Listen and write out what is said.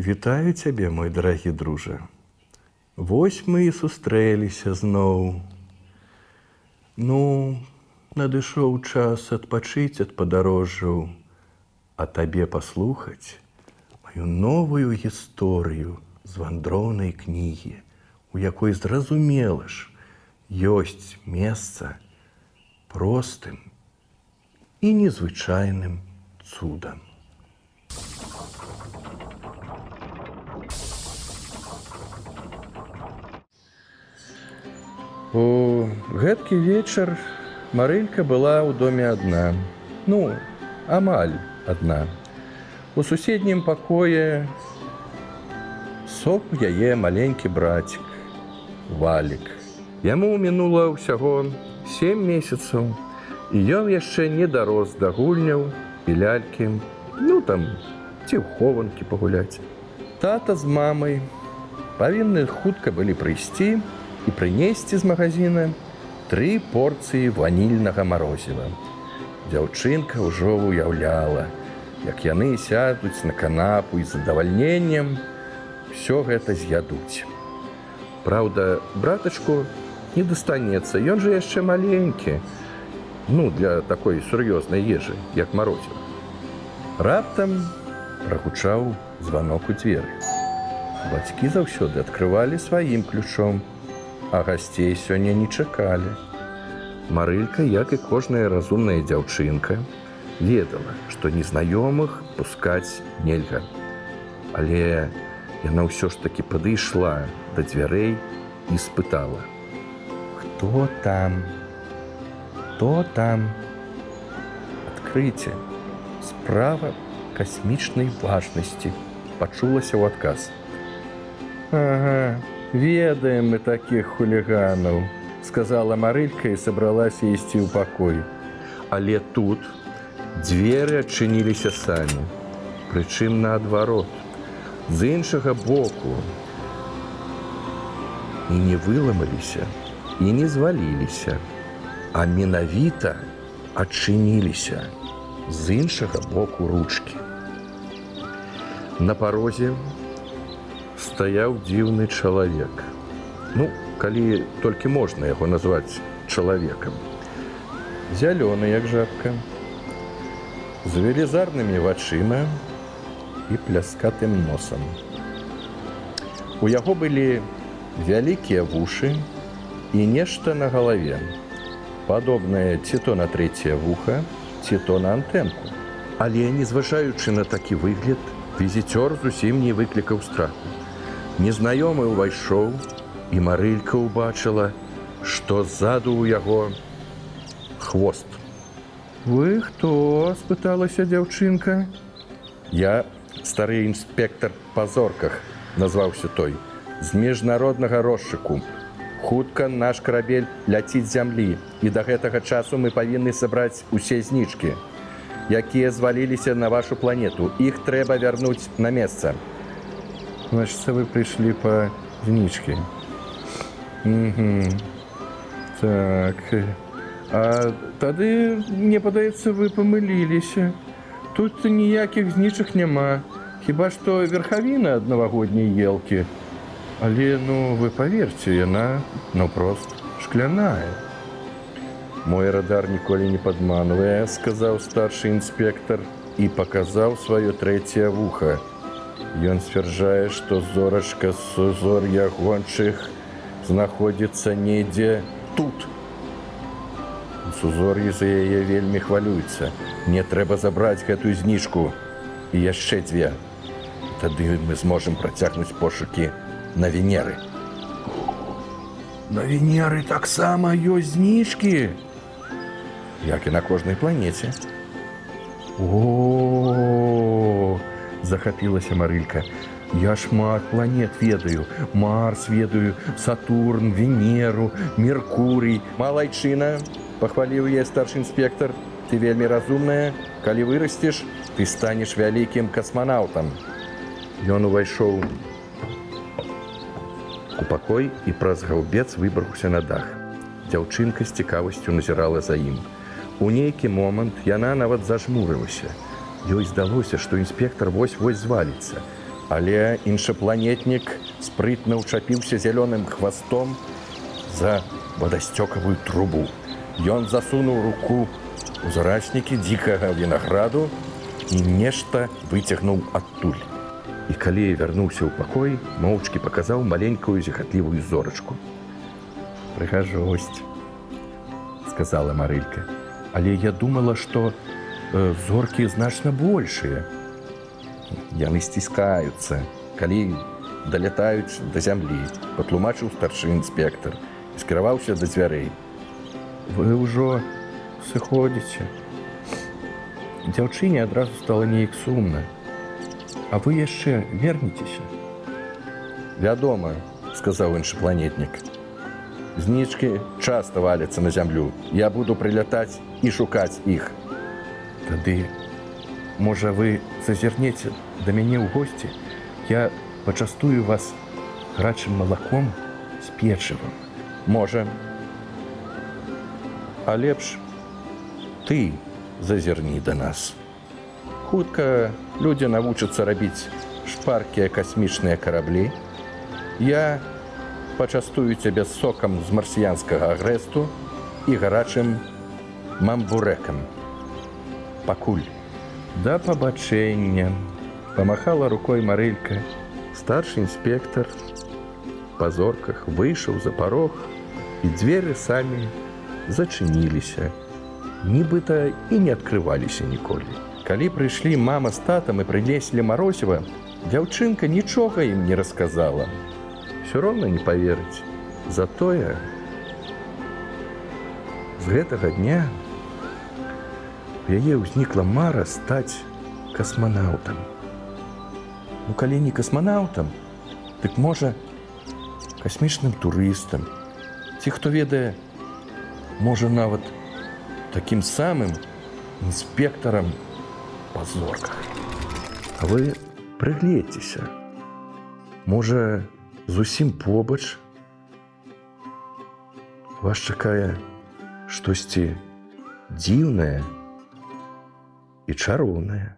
Вітаю цябе, мой дарагі дружа. Вось мы і сустрэліся зноў. Ну, надышоў час адпачыць ад падарожжаў, а табе паслухаць маю новую гісторыю з вандроўнай кнігі, у якой зразумела ж, ёсць месца простым і незвычайным цудам. У гэткі вечар Марылька была ў доме адна. Ну, амаль адна. У суседнім пакоі сок яе маленькі брацік, валік. Яму мінула ўсяго сем месяцаў, і ён яшчэ не дарос да гульняў і лялькі, ну там ці ў хованкі пагуляць. Тата з мамай павінны хутка былі прыйсці, і прынесці з магазина тры порцыі ванільнага марозіва. Дзяўчынка ўжо уяўляла, як яны сядуць на канапу і задавальненнем все гэта з'ядуць. Праўда, братачку не дастанецца, ён жа яшчэ маленькі, ну для такой сур'ёзнай ежы, як марозіва. Раптам прагучаў званок у дзверы. Бацькі заўсёды адкрывалі сваім ключом, а гасцей сёння не чакалі. Марылька, як і кожная разумная дзяўчынка, ведала, што незнаёмых пускаць нельга. Але яна ўсё ж такі падышла да дзвярэй і спытала: « Хто там? Хто там? Адкрыце, справа касмічнай важнасці пачулася ў адказ. Ага, ведаем мы такіх хуліганаў сказала марылька і сабралася ісці ў пакой. Але тут дзверы адчыніліся самі прычым наадварот з іншага боку. І не выламаліся і не зваліліся а менавіта адчыніліся з іншага боку ручки на парозе стаяў дзіўны чалавек. Ну, калі толькі можна яго назваць чалавекам. Зялёны, як жабка, з велізарнымі вачыма і пляскатым носам. У яго былі вялікія вушы і нешта на галаве, падобнае ці то на трэцяе вуха, ці то на антэнку. Але не зважаючы на такі выгляд, візіцёр зусім не выклікаў страху. Незнаёмы ўвайшоў і марылька ўбачыла, што ззаду ў яго хвост. Вы хто? спыталася дзяўчынка. Я стары інспектор па зорках, назваўся той, з міжнароднага розшыку. Хутка наш карабель ляціць зямлі і да гэтага часу мы павінны сабраць усе знічкі, якія зваліліся на вашу планету. Іх трэба вярнуць на месца. Значит, вы пришли по единичке. Угу. Так. А тады, мне падаецца, вы памыліліся. Тут ніякіх знічак няма. Хіба што верхавіна ад навагодняй елкі. Але ну вы паверце, яна наўпрост шкляная. Мой радар ніколі не падманвае, сказаў старшы інспектор і паказаў сваё трэцяе вуха. Ён сцвярджае, што зорачка сузор'я гончых знаходзіцца недзе тут. Сузор'і за яе вельмі хвалюецца. Не трэба забраць гэтую зніжку і яшчэ дзве. Тады мы зможам працягнуць пошукі на венеры. На венеры таксама ёсць зніжкі, як і на кожнай планеце. О! Захапілася марылька. Я шмат планет ведаю, Марс ведаю, Сатурн, Венеру, Меркурый, малайчына, пахваліў я старшы інспектор, ты вельмі разумная, калі вырасцеш, ты станеш вялікім касманаўтам. Ён увайшоў у пакой і праз гаўбец выбраўся на дах. Дзяўчынка з цікавасцю назірала за ім. У нейкі момант яна нават зажмурылася. Ёй здалося, што інспектор вось-вось зваліцца. Але іншапланетнік спрытна ўчапіўся зялёным хвастом за вадасцёкавую трубу. Ён засунуў руку у зарачнікі дзікага вінаграду і нешта выцягнуў адтуль. І калі вярнуўся ў пакой, моўчкі паказаў маленькую зіхатлівую зорачку. Прыгажосць, сказала Марылька. Але я думала, што зоркі значна большыя. Яны сціскаюцца, калі далятаюць да зямлі, патлумачыў старшы інспектор і скіраваўся да дзвярэй. Вы ўжо сыходзіце. Дзяўчыне адразу стала неяк сумна. А вы яшчэ вернецеся. Вядома, сказаў іншапланетнік. Знічкі часта валяцца на зямлю. Я буду прылятаць і шукаць іх. Тады можа вы зазірнеце да мяне ў госці, я пачастую вас гарачым малаком з печывам. Можа. А лепш ты зазірні да нас. Хутка людзі навучацца рабіць шпаркія касмічныя караблі. Я пачастую цябе сокам з марсіянскага агрэсту і гарачым мамбурэкам. Пакуль. Да пабачэння памахала рукой марылька. Старшы інспектор па зорках выйшаў за парог, і дзверы самі зачыніліся. Нібыта і не адкрываліся ніколі. Калі прыйшлі мама з татам і прынеслі марозіва, дзяўчынка нічога ім не расказала. Всё роўна не паверыць. Затое з гэтага дня у яе ўзнікла мара стаць касманаўтам. Ну калі не касманаўтам, дык можа касмічным турыстам. Ці хто ведае, можа нават такім самым інспектарам па зорках. А вы прыгледзьцеся. Можа, зусім побач вас чакае штосьці дзіўнае і чароўная.